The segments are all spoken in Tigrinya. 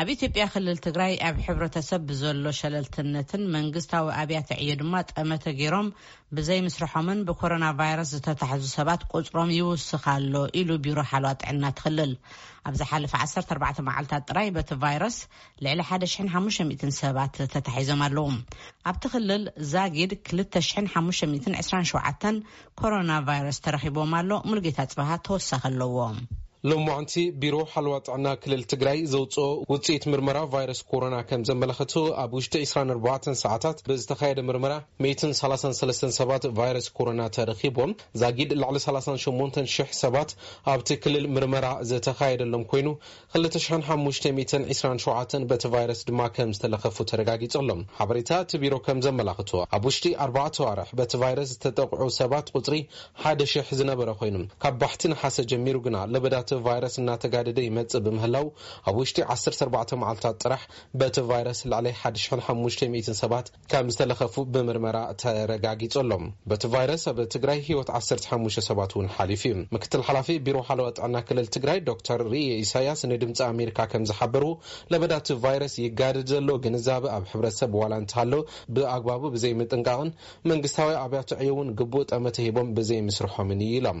ኣብ ኢትዮጵያ ክልል ትግራይ ኣብ ሕብረተሰብ ብዘሎ ሸለልትነትን መንግስታዊ ኣብያተ ዕዮ ድማ ጠመተ ገይሮም ብዘይምስርሖምን ብኮሮና ቫይረስ ዝተታሕዙ ሰባት ቁፅሮም ይውስኽ ኣሎ ኢሉ ቢሮ ሓልዋ ጥዕና ትክልል ኣብ ዝሓለፈ 14 መዓልታት ጥራይ በቲ ቫይረስ ልዕሊ 1500 ሰባት ተታሒዞም ኣለዉ። ኣብቲ ክልል ዛጊድ 2527 ኮሮና ቫይረስ ተረኺብዎም ኣሎ፣ ሙሉጌታ ፅባሃ ተወሳኺ ኣለዎ። ሎማዕንቲ ቢሮ ሓለዋ ጥዕና ክልል ትግራይ ዘውፅኦ ውፅኢት ምርመራ ቫይረስ ኮሮና ከምዘመላኸቶ ኣብ ውሽጢ ዕስራን ኣርባዕተን ሰዓታት ብዝተኻየደ ምርመራ ሚእትን ሰላሳን ሰለስተን ሰባት ቫይረስ ኮሮና ተረኺቦም ዛጊድ ልዕሊ ሰላሳን ሸሞንተን ሽሕ ሰባት ኣብቲ ክልል ምርመራ ዝተኻየደሎም ኮይኑ ክልተ ሽሕን ሓሙሽተ ሚእትን ዒስራን ሸውዓተን በቲ ቫይረስ ድማ ከም ዝተለኸፉ ተረጋጊጹ ኣሎ። ሓበሬታ እቲ ቢሮ ከም ዘመላኽቶ፣ ኣብ ውሽጢ ኣርባዕተ ኣዋርሕ በቲ ቫይረስ ዝተጠቕዑ ሰባት ቁጽሪ ሓደ ሽሕ ዝነበረ ኮይኑ፣ ካብ ባሕቲ ነሓሰ ጀሚሩ ግና ለበዳ እቲ ቫይረስ እናተጋደደ ይመጽእ ብምህላው ኣብ ውሽጢ ዓሰርተ ኣርባዕተ መዓልታት ጥራሕ በቲ ቫይረስ ልዕሊ ሓድ ሽሕን ሓሙሽተ ሚእትን ሰባት ከም ዝተለኸፉ ብምርመራ ተረጋጊፁ ኣሎ። በቲ ቫይረስ ኣብ ትግራይ ህይወት ዓሰርተ ሓሙሽተ ሰባት እውን ሓሊፉ እዩ። ምክትል ሓላፊ ቢሮ ሓለዋ ጥዕና ክልል ትግራይ ዶክተር ርእየ ኢሳያስ ንድምፂ ኣሜሪካ ከም ዝሓበሩ ለበዳ እቲ ቫይረስ ይጋደድ ዘሎ ግንዛበ ኣብ ሕብረተሰብ ዋላ እንተሃሎ ብኣግባቡ ብዘይምጥንቃቕን መንግስታዊ ኣብያተ ዕዮ እውን ግቡእ ጠመተ ሂቦም ብዘይምስርሖምን እዩ ኢሎም።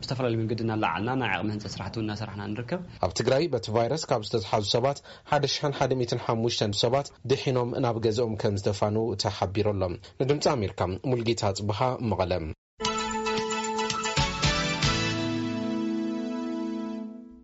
ብዝተፈላለዩ መንገዲ እናለዓዓልና ናይ ዓቕሚ ህንፀት ስራሕቲ እውን እናሰራሕና ንርከብ። ኣብ ትግራይ በቲ ቫይረስ ካብ ዝተትሓዙ ሰባት ሓደ ሽሕን ሓደ ሚእትን ሓሙሽተን ሰባት ድሒኖም ናብ ገዝኦም ከምዝተፋንዉ ተሓቢሩ ኣሎ። ንድምፂ ኣሜሪካ ሙልጌታ ኣፅብሃ መቐለ።